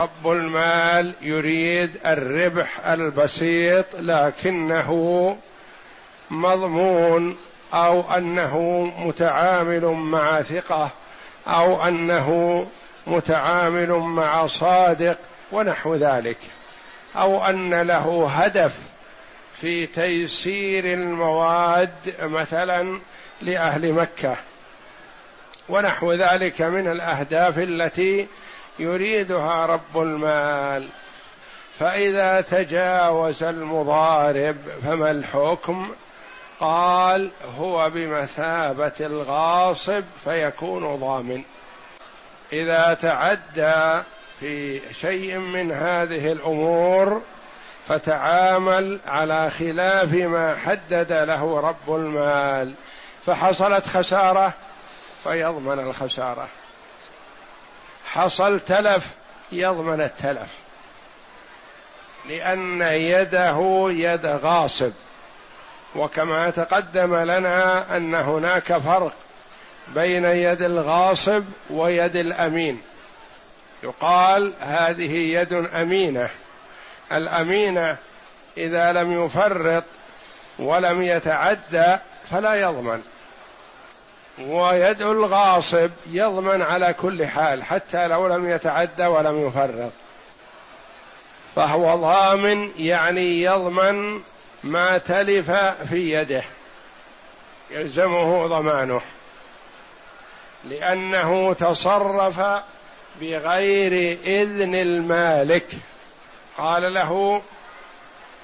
رب المال يريد الربح البسيط لكنه مضمون أو أنه متعامل مع ثقة أو أنه متعامل مع صادق ونحو ذلك. أو أن له هدف في تيسير المواد مثلا لأهل مكة. ونحو ذلك من الأهداف التي يريدها رب المال. فإذا تجاوز المضارب فما الحكم؟ قال هو بمثابة الغاصب فيكون ضامن. إذا تعدى في شيء من هذه الأمور فتعامل على خلاف ما حدد له رب المال. فحصلت خسارة فيضمن الخسارة. حصل تلف يضمن التلف. لأن يده يد غاصب. وكما تقدم لنا أن هناك فرق بين يد الغاصب ويد الأمين. يقال هذه يد أمينة. الأمينة إذا لم يفرط ولم يتعدى فلا يضمن. ويد الغاصب يضمن على كل حال حتى لو لم يتعدى ولم يفرط. فهو ضامن يعني يضمن ما تلف في يده. يلزمه ضمانه. لأنه تصرف بغير إذن المالك. قال له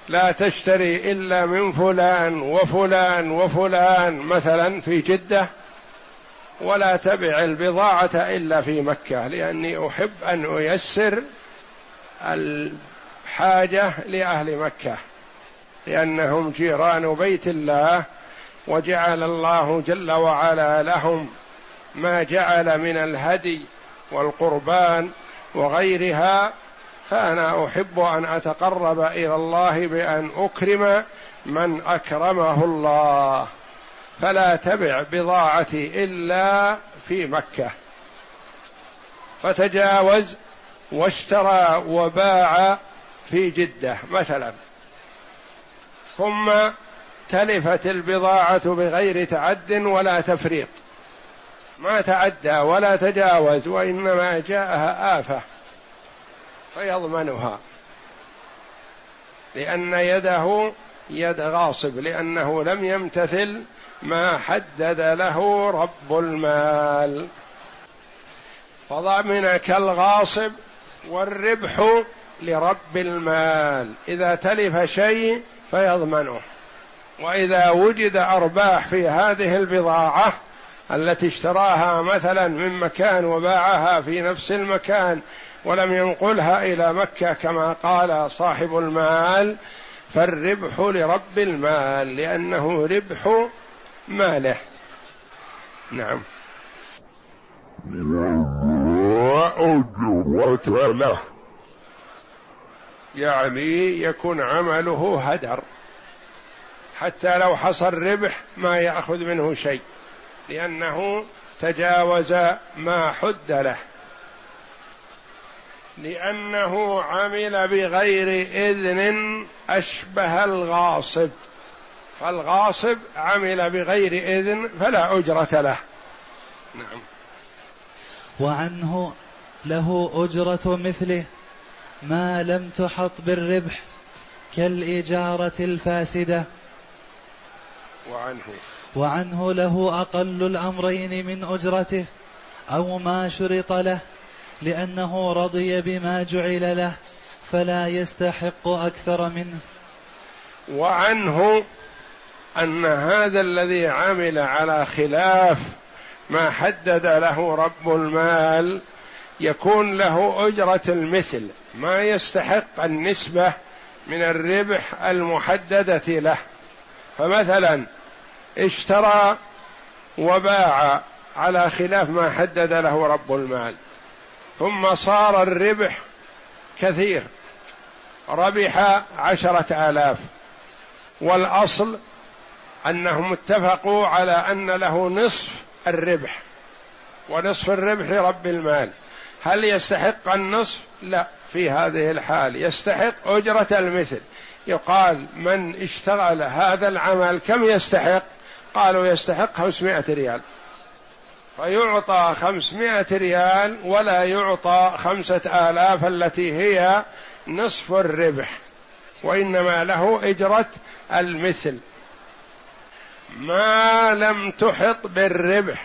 لا تشتري إلا من فلان وفلان وفلان مثلا في جدة. ولا تبع البضاعة إلا في مكة لأني أحب أن أيسر الحاجة لأهل مكة لأنهم جيران بيت الله وجعل الله جل وعلا لهم ما جعل من الهدي والقربان وغيرها فأنا أحب أن أتقرب إلى الله بأن أكرم من أكرمه الله. فلا تبع بضاعتي إلا في مكة. فتجاوز واشترى وباع في جدة مثلا. ثم تلفت البضاعة بغير تعد ولا تفريط. ما تعدى ولا تجاوز وإنما جاءها آفة فيضمنها. لأن يده يد غاصب لأنه لم يمتثل ما حدد له رب المال. فضمن كالغاصب والربح لرب المال. إذا تلف شيء فيضمنه. وإذا وجد أرباح في هذه البضاعة التي اشتراها مثلا من مكان وباعها في نفس المكان ولم ينقلها إلى مكة كما قال صاحب المال فالربح لرب المال لأنه ربح ماله نعم. له يعني يكون عمله هدر. حتى لو حصل ربح ما يأخذ منه شيء. لأنه تجاوز ما حد له. لأنه عمل بغير إذن أشبه الغاصب. فالغاصب عمل بغير إذن فلا أجرة له. نعم. وعنه له أجرة مثله ما لم تحط بالربح كالإجارة الفاسدة. وعنه. وعنه له أقل الأمرين من أجرته أو ما شرط له لأنه رضي بما جعل له فلا يستحق أكثر منه. وعنه أن هذا الذي عمل على خلاف ما حدد له رب المال يكون له أجرة المثل ما يستحق النسبة من الربح المحددة له. فمثلا اشترى وباع على خلاف ما حدد له رب المال ثم صار الربح كثير ربح عشرة آلاف والأصل أنهم اتفقوا على أن له نصف الربح ونصف الربح لرب المال. هل يستحق النصف؟ لا في هذه الحال يستحق أجرة المثل. يقال من اشتغل هذا العمل كم يستحق؟ قالوا يستحق خمسمائة ريال. فيعطى خمسمائة ريال ولا يعطى خمسة آلاف التي هي نصف الربح وإنما له إجرة المثل. ما لم تحط بالربح.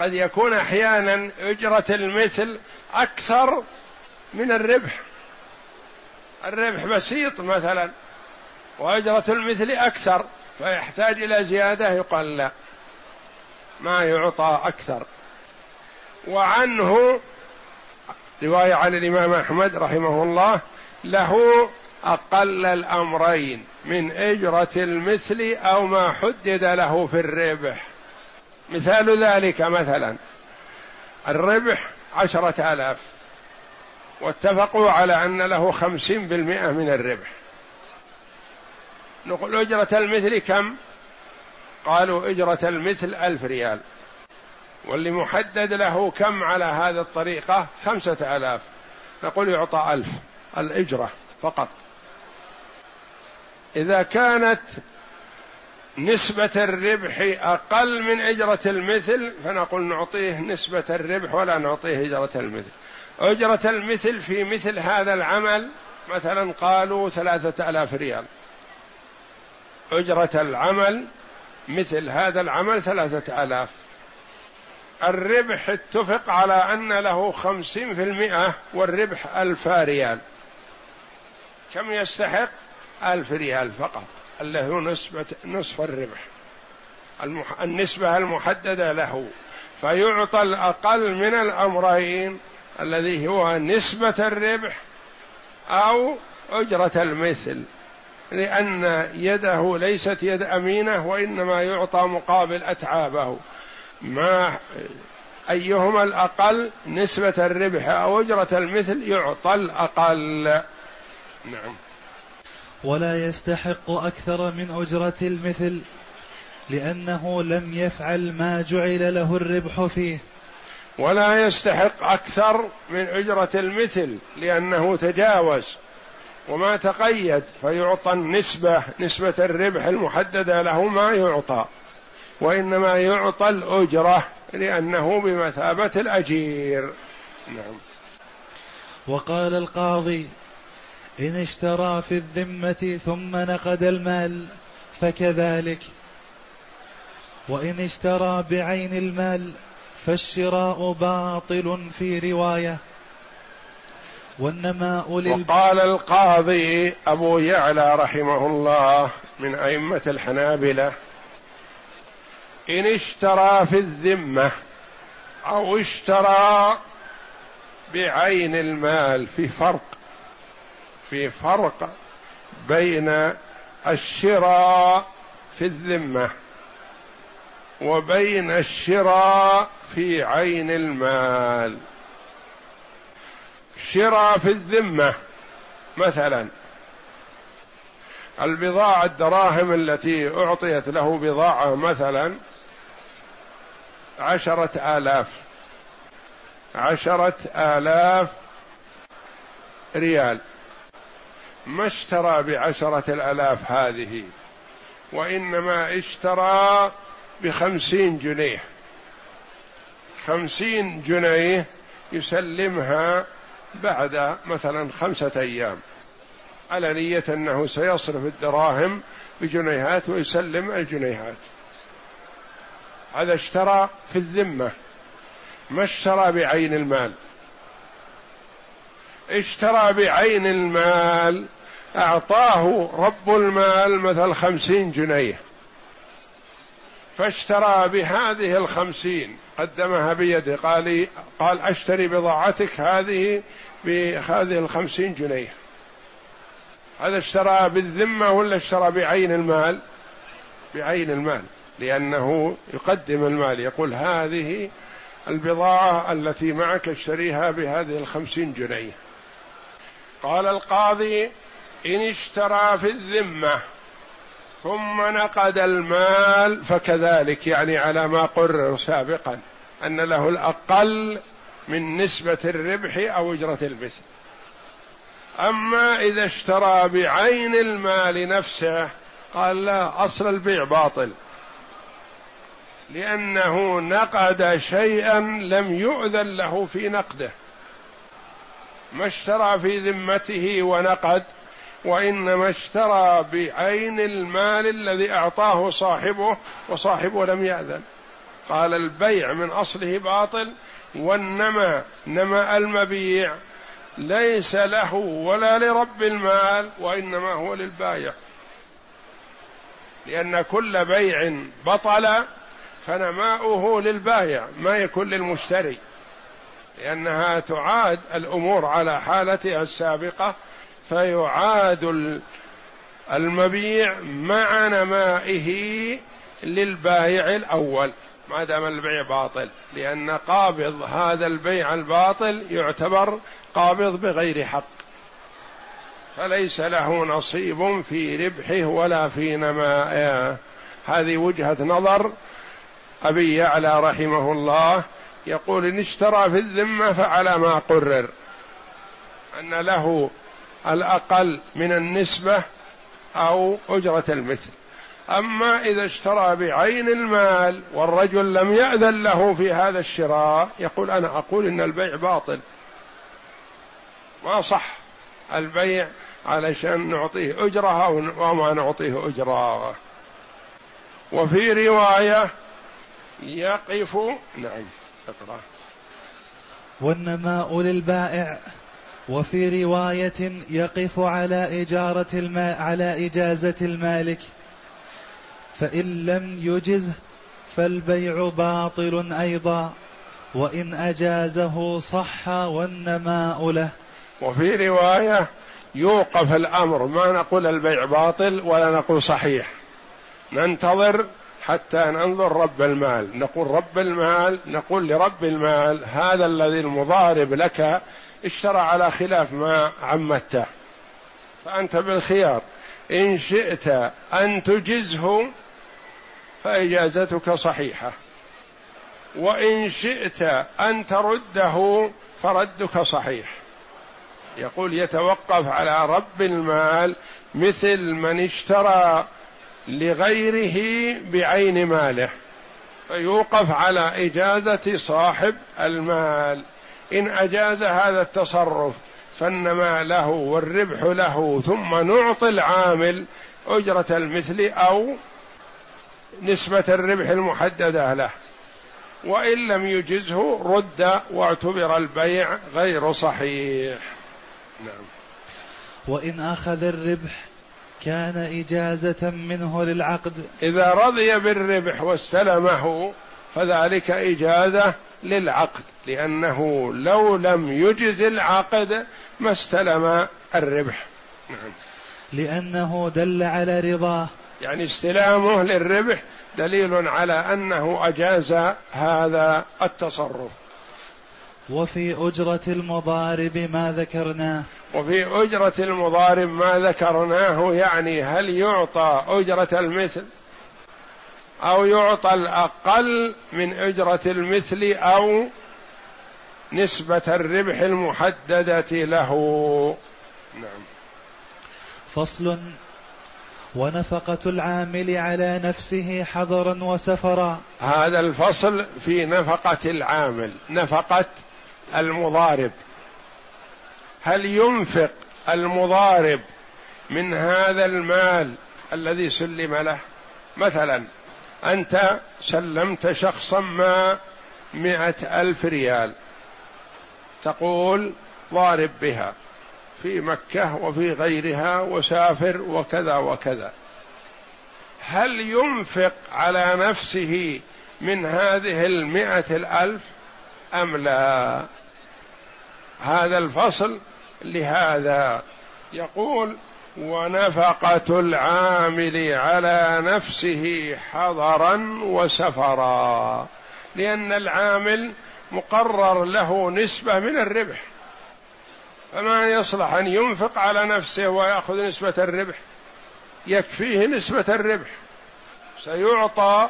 قد يكون أحيانا أجرة المثل أكثر من الربح. الربح بسيط مثلا وأجرة المثل أكثر فيحتاج إلى زيادة؟ يقال لا. ما يعطى أكثر. وعنه رواية عن الإمام أحمد رحمه الله له أقل الأمرين. من اجرة المثل أو ما حدد له في الربح. مثال ذلك مثلا الربح عشرة آلاف واتفقوا على ان له خمسين بالمئة من الربح. نقول اجرة المثل كم؟ قالوا اجرة المثل ألف ريال. واللي محدد له كم على هذه الطريقة؟ خمسة آلاف. نقول يعطى ألف الإجرة فقط. إذا كانت نسبة الربح أقل من أجرة المثل فنقول نعطيه نسبة الربح ولا نعطيه أجرة المثل. أجرة المثل في مثل هذا العمل مثلا قالوا ثلاثة آلاف ريال. أجرة العمل مثل هذا العمل ثلاثة آلاف. الربح اتفق على أن له خمسين في المئة والربح ألف ريال. كم يستحق؟ ألف ريال فقط. اللي هو نسبة نصف الربح. المح... النسبة المحددة له. فيعطى الأقل من الأمرين الذي هو نسبة الربح أو أجرة المثل. لأن يده ليست يد أمينة وإنما يعطى مقابل أتعابه. ما أيهما الأقل نسبة الربح أو أجرة المثل يعطى الأقل. نعم. ولا يستحق أكثر من أجرة المثل لأنه لم يفعل ما جعل له الربح فيه. ولا يستحق أكثر من أجرة المثل لأنه تجاوز. وما تقيد فيعطى النسبة نسبة الربح المحددة له ما يعطى. وإنما يعطى الأجرة لأنه بمثابة الأجير. نعم. وقال القاضي إن اشترى في الذمة ثم نقد المال فكذلك. وإن اشترى بعين المال فالشراء باطل في رواية. والنماء لل... وقال القاضي أبو يعلى رحمه الله من أئمة الحنابلة إن اشترى في الذمة أو اشترى بعين المال في فرق في فرق بين الشراء في الذمة وبين الشراء في عين المال. شراء في الذمة مثلا البضاعة الدراهم التي أعطيت له بضاعة مثلا عشرة آلاف عشرة آلاف ريال. ما اشترى بعشرة الآلاف هذه وإنما اشترى بخمسين جنيه. خمسين جنيه يسلمها بعد مثلا خمسة أيام على نية أنه سيصرف الدراهم بجنيهات ويسلم الجنيهات. هذا اشترى في الذمة ما اشترى بعين المال. اشترى بعين المال أعطاه رب المال مثل خمسين جنيه. فاشترى بهذه الخمسين قدمها بيده قال قال أشتري بضاعتك هذه بهذه الخمسين جنيه. هذا اشترى بالذمة ولا اشترى بعين المال؟ بعين المال لأنه يقدم المال يقول هذه البضاعة التي معك اشتريها بهذه الخمسين جنيه. قال القاضي إن اشترى في الذمة ثم نقد المال فكذلك يعني على ما قرر سابقا أن له الأقل من نسبة الربح أو أجرة المثل أما إذا اشترى بعين المال نفسه قال لا أصل البيع باطل. لأنه نقد شيئا لم يؤذن له في نقده. ما اشترى في ذمته ونقد وإنما اشترى بعين المال الذي أعطاه صاحبه وصاحبه لم يأذن. قال البيع من أصله باطل والنما نما المبيع. ليس له ولا لرب المال وإنما هو للبايع. لأن كل بيع بطل فنماؤه للبايع ما يكون للمشتري. لأنها تعاد الأمور على حالتها السابقة فيعاد المبيع مع نمائه للبايع الأول. ما دام البيع باطل لأن قابض هذا البيع الباطل يعتبر قابض بغير حق. فليس له نصيب في ربحه ولا في نمائه. هذه وجهة نظر أبي يعلى رحمه الله. يقول إن اشترى في الذمة فعلى ما قرر. أن له الأقل من النسبة أو أجرة المثل. أما إذا اشترى بعين المال والرجل لم يأذن له في هذا الشراء يقول أنا أقول إن البيع باطل. ما صح البيع علشان نعطيه أجرة وما نعطيه أجرة. وفي رواية يقف نعم. اقرأ والنماء للبائع وفي رواية يقف على إجارة الماء على إجازة المالك. فإن لم يجزه فالبيع باطل أيضا. وإن أجازه صح والنماء له وفي رواية يوقف الأمر. ما نقول البيع باطل ولا نقول صحيح. ننتظر حتى ننظر رب المال. نقول رب المال نقول لرب المال هذا الذي المضارب لك اشترى على خلاف ما عمته فأنت بالخيار. إن شئت أن تجزه فإجازتك صحيحة. وإن شئت أن ترده فردك صحيح. يقول يتوقف على رب المال مثل من اشترى لغيره بعين ماله فيوقف على إجازة صاحب المال. إن أجاز هذا التصرف فإنما له والربح له ثم نعطي العامل أجرة المثل أو نسبة الربح المحددة له. وإن لم يجزه رد واعتبر البيع غير صحيح. نعم. وإن أخذ الربح كان إجازة منه للعقد. إذا رضي بالربح واستلمه فذلك إجازة للعقد لأنه لو لم يجز العقد ما استلم الربح. نعم. لأنه دل على رضاه. يعني استلامه للربح دليل على أنه أجاز هذا التصرف. وفي أجرة المضارب ما ذكرناه. وفي أجرة المضارب ما ذكرناه يعني هل يعطى أجرة المثل أو يعطى الأقل من أجرة المثل أو نسبة الربح المحددة له؟ نعم. فصل. ونفقة العامل على نفسه حضرا وسفرا. هذا الفصل في نفقة العامل. نفقة المضارب. هل ينفق المضارب من هذا المال الذي سلم له؟ مثلا أنت سلمت شخصا ما مئة ألف ريال. تقول ضارب بها في مكة وفي غيرها وسافر وكذا وكذا. هل ينفق على نفسه من هذه المئة الألف؟ أم لا؟ هذا الفصل لهذا. يقول ونفقة العامل على نفسه حضرا وسفرا لأن العامل مقرر له نسبة من الربح. فما يصلح أن ينفق على نفسه ويأخذ نسبة الربح؟ يكفيه نسبة الربح. سيعطى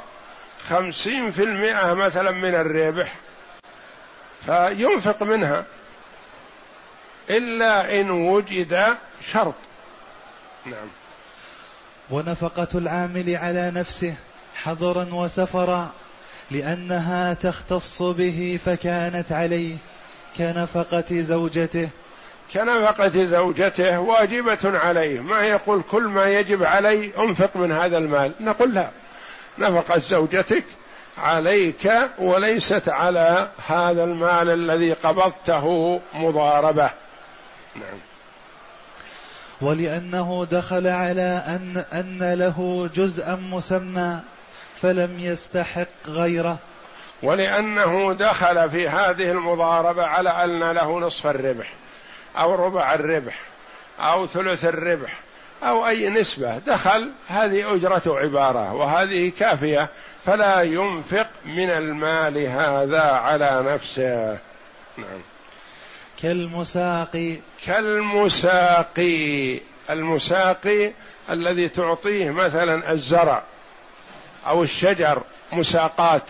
خمسين في المئة مثلا من الربح. فينفق منها. إلا إن وجد شرط. نعم. ونفقة العامل على نفسه حضرا وسفرا لأنها تختص به فكانت عليه كنفقة زوجته. كنفقة زوجته واجبة عليه. ما يقول كل ما يجب علي أنفق من هذا المال. نقول لا. نفقة زوجتك عليك وليست على هذا المال الذي قبضته مضاربة. نعم. ولأنه دخل على أن أن له جزءا مسمى فلم يستحق غيره. ولأنه دخل في هذه المضاربة على أن له نصف الربح أو ربع الربح أو ثلث الربح أو أي نسبة دخل هذه أجرة عبارة وهذه كافية فلا ينفق من المال هذا على نفسه. نعم. كالمساقي. كالمساقي. المساقي الذي تعطيه مثلا الزرع أو الشجر مساقات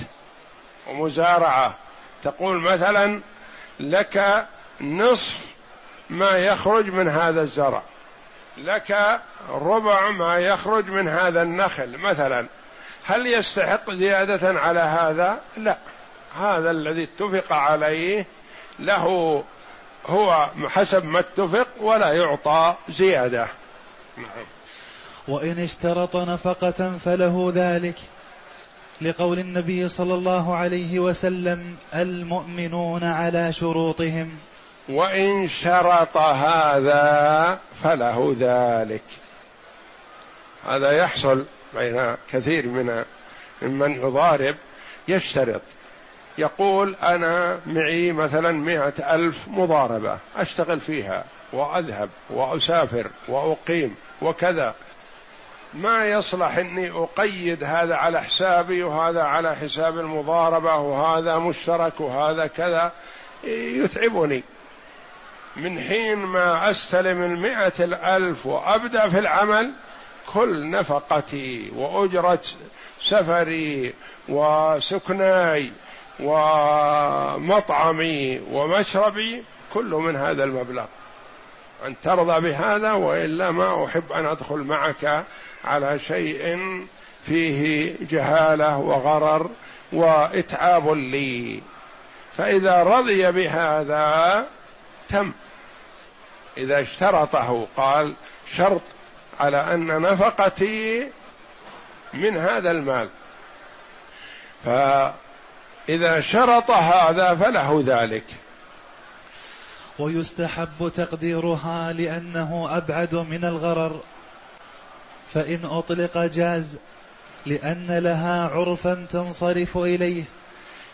ومزارعة. تقول مثلا لك نصف ما يخرج من هذا الزرع. لك ربع ما يخرج من هذا النخل. مثلا هل يستحق زيادة على هذا؟ لا. هذا الذي اتفق عليه له هو حسب ما اتفق ولا يعطى زيادة. نعم. وإن اشترط نفقة فله ذلك. لقول النبي صلى الله عليه وسلم المؤمنون على شروطهم. وإن شرط هذا فله ذلك. هذا يحصل بين كثير من ممن يضارب يشترط. يقول أنا معي مثلا مئة ألف مضاربة أشتغل فيها وأذهب وأسافر وأقيم وكذا. ما يصلح إني أقيد هذا على حسابي وهذا على حساب المضاربة وهذا مشترك وهذا كذا؟ يتعبني. من حين ما أستلم المئة الألف وأبدأ في العمل كل نفقتي وأجرة سفري وسكناي ومطعمي ومشربي كل من هذا المبلغ. أن ترضى بهذا وإلا ما أحب أن أدخل معك على شيء فيه جهالة وغرر وإتعاب لي. فإذا رضي بهذا تم. إذا اشترطه قال شرط على أن نفقتي من هذا المال. فإذا شرط هذا فله ذلك. ويستحب تقديرها لأنه أبعد من الغرر. فإن أطلق جاز لأن لها عرفا تنصرف إليه.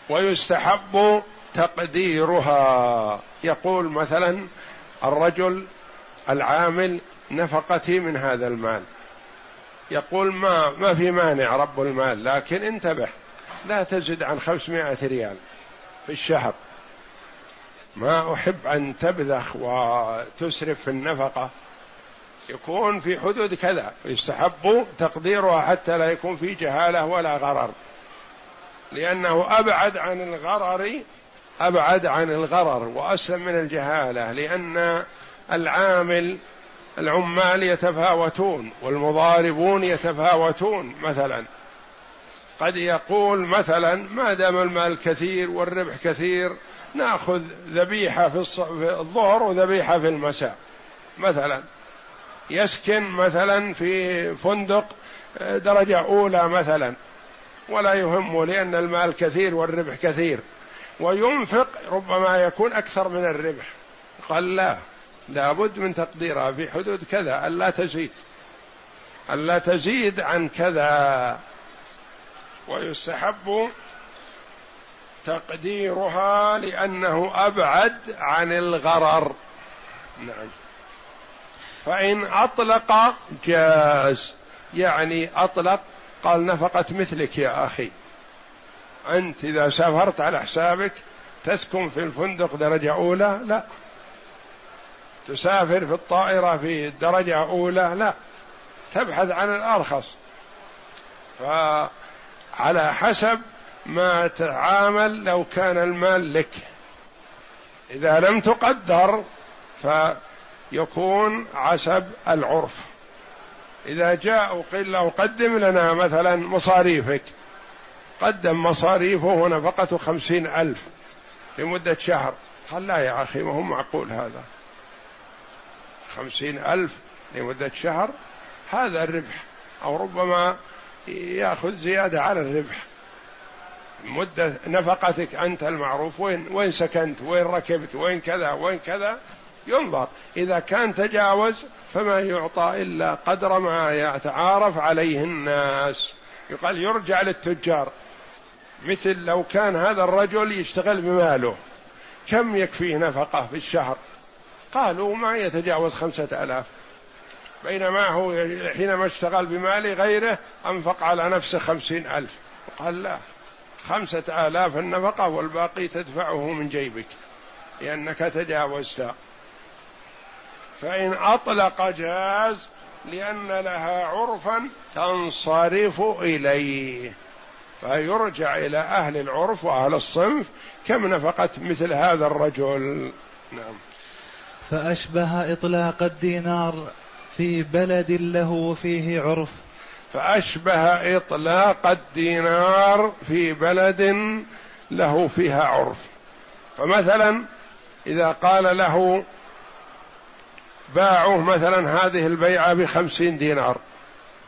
ويستحب تقديرها. يقول مثلا الرجل العامل نفقتي من هذا المال. يقول ما ما في مانع رب المال لكن انتبه لا تزد عن خمسمائة ريال في الشهر. ما أحب أن تبذخ وتسرف في النفقة. يكون في حدود كذا يستحب تقديرها حتى لا يكون في جهالة ولا غرر. لأنه أبعد عن الغرر أبعد عن الغرر وأسلم من الجهالة لأن العامل العمال يتفاوتون والمضاربون يتفاوتون. مثلا قد يقول مثلا ما دام المال كثير والربح كثير نأخذ ذبيحة في الظهر وذبيحة في المساء. مثلا يسكن مثلا في فندق آه، درجة أولى مثلا. ولا يهمه لأن المال كثير والربح كثير. وينفق ربما يكون أكثر من الربح. قال لا لابد من تقديرها في حدود كذا ألا تزيد. ألا تزيد عن كذا. ويستحب تقديرها لأنه أبعد عن الغرر. نعم. فإن أطلق جاز يعني أطلق قال نفقة مثلك يا أخي. أنت إذا سافرت على حسابك تسكن في الفندق درجة أولى؟ لا. تسافر في الطائرة في درجة أولى؟ لا. تبحث عن الأرخص. فعلى حسب ما تعامل لو كان المال لك. إذا لم تقدر فيكون حسب العرف. إذا جاء وقيل له قدم لنا مثلا مصاريفك. قدم مصاريفه ونفقته خمسين ألف لمدة شهر. قال لا يا أخي ما هو معقول هذا؟ خمسين ألف لمدة شهر؟ هذا الربح. أو ربما يأخذ زيادة على الربح. مدة نفقتك أنت المعروف وين وين سكنت؟ وين ركبت؟ وين كذا؟ وين كذا؟ ينظر. إذا كان تجاوز فما يعطى إلا قدر ما يتعارف عليه الناس. يقال يرجع للتجار. مثل لو كان هذا الرجل يشتغل بماله. كم يكفيه نفقة في الشهر؟ قالوا ما يتجاوز خمسة ألاف. بينما هو حينما اشتغل بمال غيره أنفق على نفسه خمسين ألف. قال لا خمسة آلاف النفقة والباقي تدفعه من جيبك لأنك تجاوزت. فإن أطلق جاز لأن لها عرفا تنصرف إليه. فيرجع إلى أهل العرف وأهل الصنف كم نفقت مثل هذا الرجل. نعم. فأشبه إطلاق الدينار في بلد له فيه عرف. فأشبه إطلاق الدينار في بلد له فيها عرف. فمثلا إذا قال له باعوه مثلا هذه البيعة بخمسين دينار.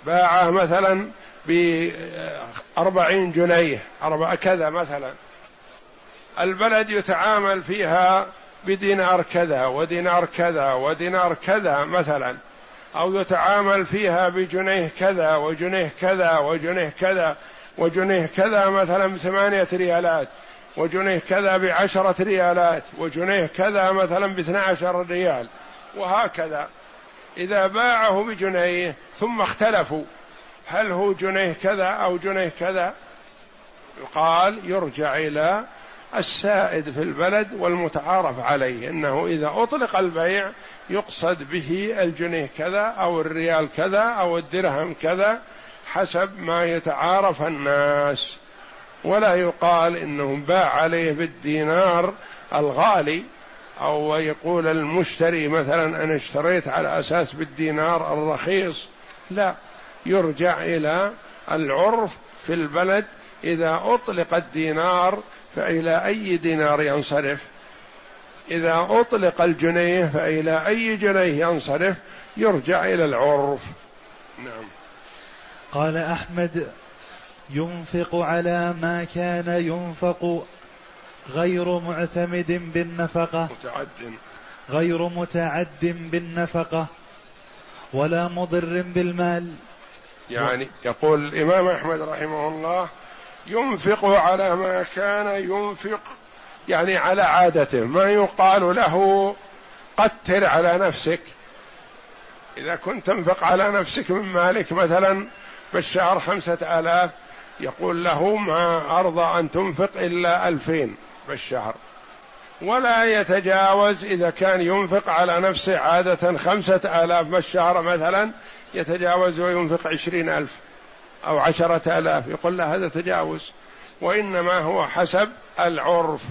باعه مثلا بأربعين جنيه أربعة كذا مثلا. البلد يتعامل فيها بدينار كذا ودينار كذا ودينار كذا مثلا. أو يتعامل فيها بجنيه كذا وجنيه كذا وجنيه كذا وجنيه كذا مثلا بثمانية ريالات وجنيه كذا بعشرة ريالات وجنيه كذا مثلا باثنى عشر ريال وهكذا. إذا باعه بجنيه ثم اختلفوا هل هو جنيه كذا أو جنيه كذا؟ يقال يرجع إلى السائد في البلد والمتعارف عليه إنه إذا أطلق البيع يقصد به الجنيه كذا أو الريال كذا أو الدرهم كذا حسب ما يتعارف الناس. ولا يقال إنه باع عليه بالدينار الغالي أو يقول المشتري مثلا أنا اشتريت على أساس بالدينار الرخيص. لا. يرجع إلى العرف في البلد إذا أطلق الدينار فإلى أي دينار ينصرف؟ إذا أطلق الجنيه فإلى أي جنيه ينصرف؟ يرجع إلى العرف. نعم. قال أحمد ينفق على ما كان ينفق غير معتمد بالنفقة. متعد. غير متعد بالنفقة. ولا مضر بالمال. يعني يقول الإمام أحمد رحمه الله ينفق على ما كان ينفق يعني على عادته. ما يقال له قتر على نفسك. إذا كنت تنفق على نفسك من مالك مثلا بالشهر خمسة آلاف يقول له ما أرضى أن تنفق إلا ألفين بالشهر. ولا يتجاوز إذا كان ينفق على نفسه عادة خمسة آلاف بالشهر مثلا يتجاوز وينفق عشرين ألف أو عشرة آلاف. يقول له هذا تجاوز. وإنما هو حسب العرف.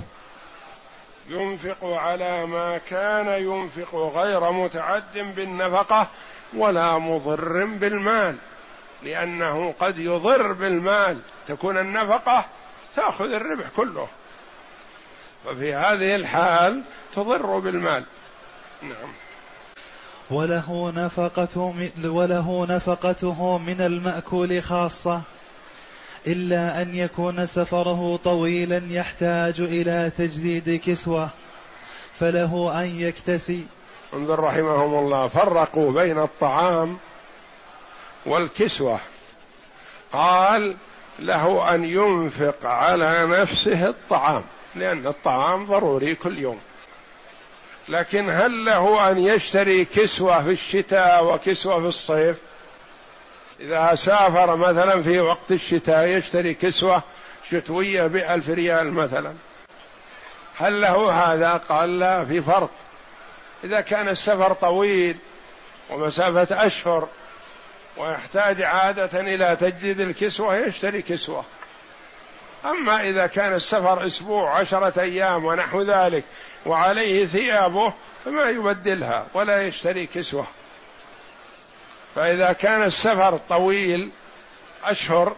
ينفق على ما كان ينفق غير متعد بالنفقة ولا مضر بالمال لأنه قد يضر بالمال. تكون النفقة تأخذ الربح كله. ففي هذه الحال تضر بالمال. نعم. وله نفقة وله نفقته من المأكول خاصة إلا أن يكون سفره طويلا يحتاج إلى تجديد كسوة فله أن يكتسي. انظر رحمهم الله فرقوا بين الطعام والكسوة. قال له أن ينفق على نفسه الطعام لأن الطعام ضروري كل يوم. لكن هل له أن يشتري كسوة في الشتاء وكسوة في الصيف؟ إذا سافر مثلا في وقت الشتاء يشتري كسوة شتوية بألف ريال مثلا. هل له هذا؟ قال لا في فرق. إذا كان السفر طويل ومسافة أشهر ويحتاج عادة إلى تجديد الكسوة يشتري كسوة. أما إذا كان السفر أسبوع عشرة أيام ونحو ذلك وعليه ثيابه فما يبدلها ولا يشتري كسوة. فإذا كان السفر طويل أشهر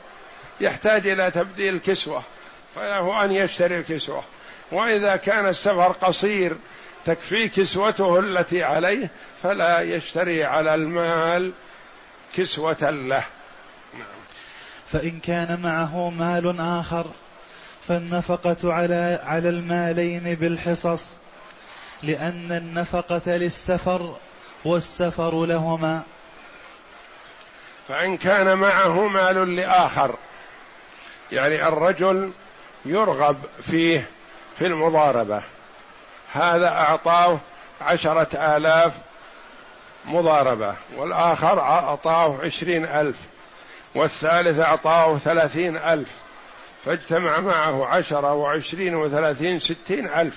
يحتاج إلى تبديل كسوة فله أن يشتري الكسوة. وإذا كان السفر قصير تكفي كسوته التي عليه فلا يشتري على المال كسوة له. فإن كان معه مال آخر فالنفقة على على المالين بالحصص لأن النفقة للسفر والسفر لهما. فإن كان معه مال لآخر يعني الرجل يرغب فيه في المضاربة. هذا أعطاه عشرة آلاف مضاربة والآخر أعطاه عشرين ألف والثالث أعطاه ثلاثين ألف. فاجتمع معه عشرة وعشرين وثلاثين ستين ألف.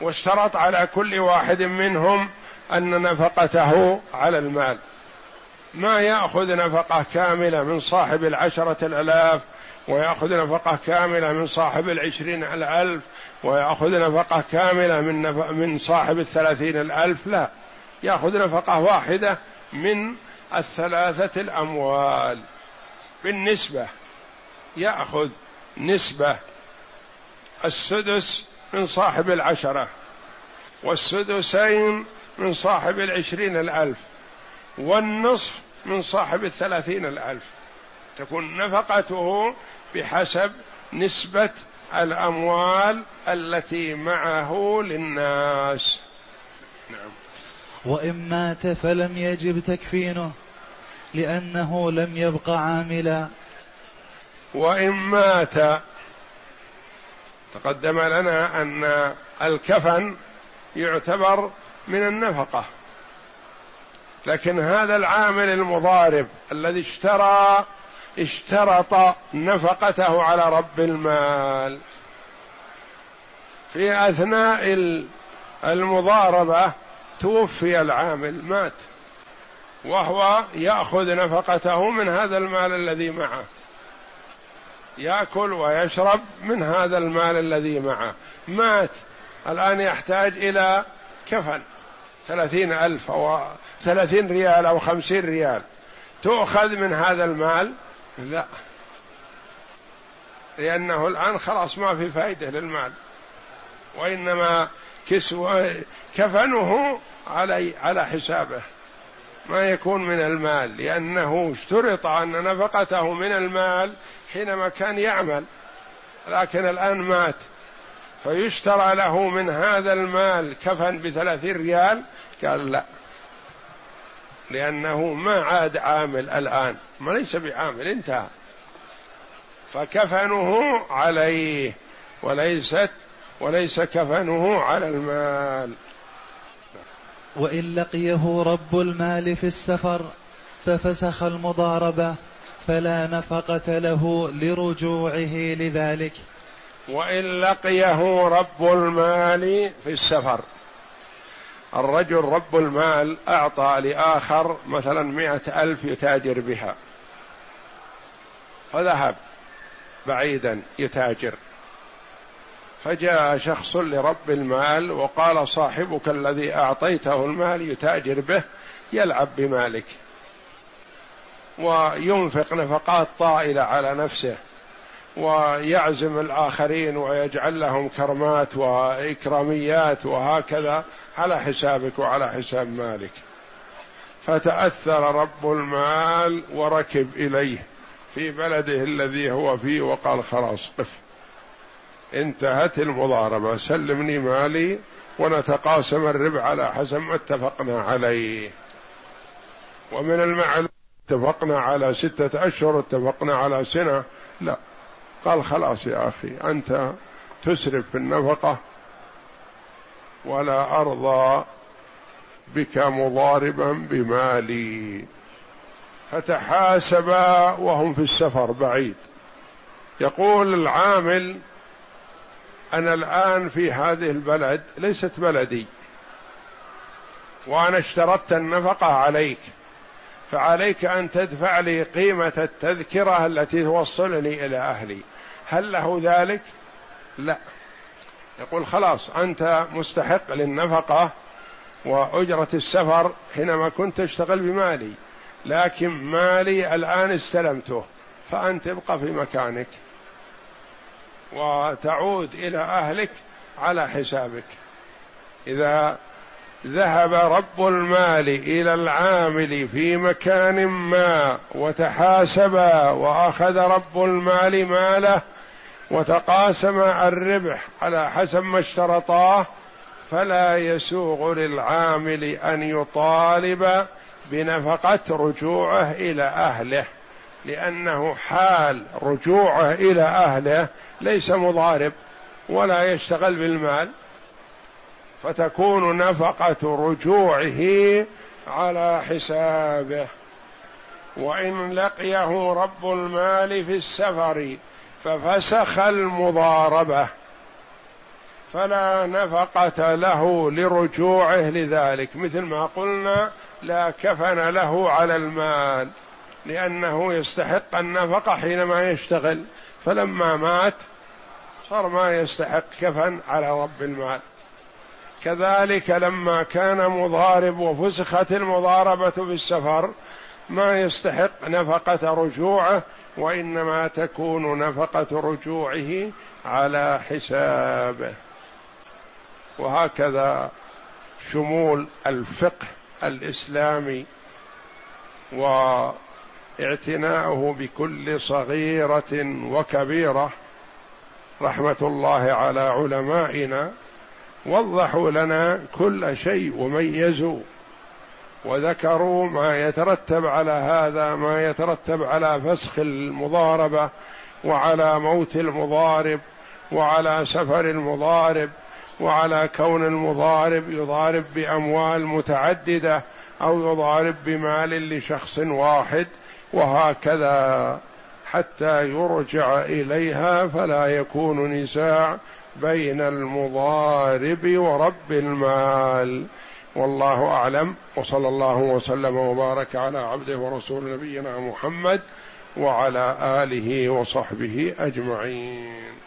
واشترط على كل واحد منهم أن نفقته على المال. ما يأخذ نفقة كاملة من صاحب العشرة الآلاف ويأخذ نفقة كاملة من صاحب العشرين الألف ويأخذ نفقة كاملة من, نف... من صاحب الثلاثين الألف. لا يأخذ نفقة واحدة من الثلاثة الأموال بالنسبة يأخذ نسبة السدس من صاحب العشرة والسدسين من صاحب العشرين الألف والنصف من صاحب الثلاثين الألف تكون نفقته بحسب نسبة الأموال التي معه للناس. نعم. وإن مات فلم يجب تكفينه لأنه لم يبق عاملا. وإن مات تقدم لنا أن الكفن يعتبر من النفقة. لكن هذا العامل المضارب الذي اشترى اشترط نفقته على رب المال. في أثناء المضاربة توفي العامل مات. وهو يأخذ نفقته من هذا المال الذي معه. ياكل ويشرب من هذا المال الذي معه. مات. الآن يحتاج إلى كفن ثلاثين ألف أو ثلاثين ريال أو خمسين ريال. تؤخذ من هذا المال؟ لا. لأنه الآن خلاص ما في فائدة للمال. وإنما كسوة كفنه على على حسابه. ما يكون من المال. لأنه اشترط أن نفقته من المال حينما كان يعمل لكن الآن مات. فيشترى له من هذا المال كفن بثلاثين ريال؟ قال لا. لأنه ما عاد عامل الآن. ما ليس بعامل انتهى. فكفنه عليه وليست وليس كفنه على المال. وإن لقيه رب المال في السفر ففسخ المضاربة. فلا نفقة له لرجوعه لذلك. وإن لقيه رب المال في السفر. الرجل رب المال أعطى لآخر مثلا مئة ألف يتاجر بها. فذهب بعيدا يتاجر. فجاء شخص لرب المال وقال صاحبك الذي أعطيته المال يتاجر به يلعب بمالك. وينفق نفقات طائلة على نفسه ويعزم الآخرين ويجعل لهم كرمات وإكراميات وهكذا على حسابك وعلى حساب مالك. فتأثر رب المال وركب إليه في بلده الذي هو فيه وقال خلاص قف. انتهت المضاربة. سلمني مالي ونتقاسم الربح على حسب ما اتفقنا عليه. ومن المعلوم اتفقنا على ستة أشهر اتفقنا على سنة. لا. قال خلاص يا أخي أنت تسرف في النفقة ولا أرضى بك مضاربا بمالي. فتحاسبا وهم في السفر بعيد. يقول العامل أنا الآن في هذه البلد ليست بلدي وأنا اشترطت النفقة عليك. فعليك أن تدفع لي قيمة التذكرة التي توصلني إلى أهلي. هل له ذلك؟ لا. يقول خلاص أنت مستحق للنفقة وأجرة السفر حينما كنت تشتغل بمالي لكن مالي الآن استلمته فأنت ابقى في مكانك وتعود إلى أهلك على حسابك. إذا ذهب رب المال إلى العامل في مكان ما وتحاسبا وأخذ رب المال ماله وتقاسم الربح على حسب ما اشترطاه فلا يسوغ للعامل أن يطالب بنفقة رجوعه إلى أهله لأنه حال رجوعه إلى أهله ليس مضارب ولا يشتغل بالمال. فتكون نفقة رجوعه على حسابه. وإن لقيه رب المال في السفر ففسخ المضاربة. فلا نفقة له لرجوعه لذلك. مثل ما قلنا لا كفن له على المال لأنه يستحق النفقة حينما يشتغل. فلما مات صار ما يستحق كفن على رب المال. كذلك لما كان مضارب وفسخت المضاربة في السفر ما يستحق نفقة رجوعه وإنما تكون نفقة رجوعه على حسابه. وهكذا شمول الفقه الإسلامي واعتناؤه بكل صغيرة وكبيرة رحمة الله على علمائنا. وضحوا لنا كل شيء وميزوا وذكروا ما يترتب على هذا ما يترتب على فسخ المضاربة وعلى موت المضارب وعلى سفر المضارب وعلى كون المضارب يضارب بأموال متعددة أو يضارب بمال لشخص واحد وهكذا. حتى يرجع إليها فلا يكون نزاع بين المضارب ورب المال. والله أعلم. وصلى الله وسلم وبارك على عبده ورسول نبينا محمد وعلى آله وصحبه أجمعين.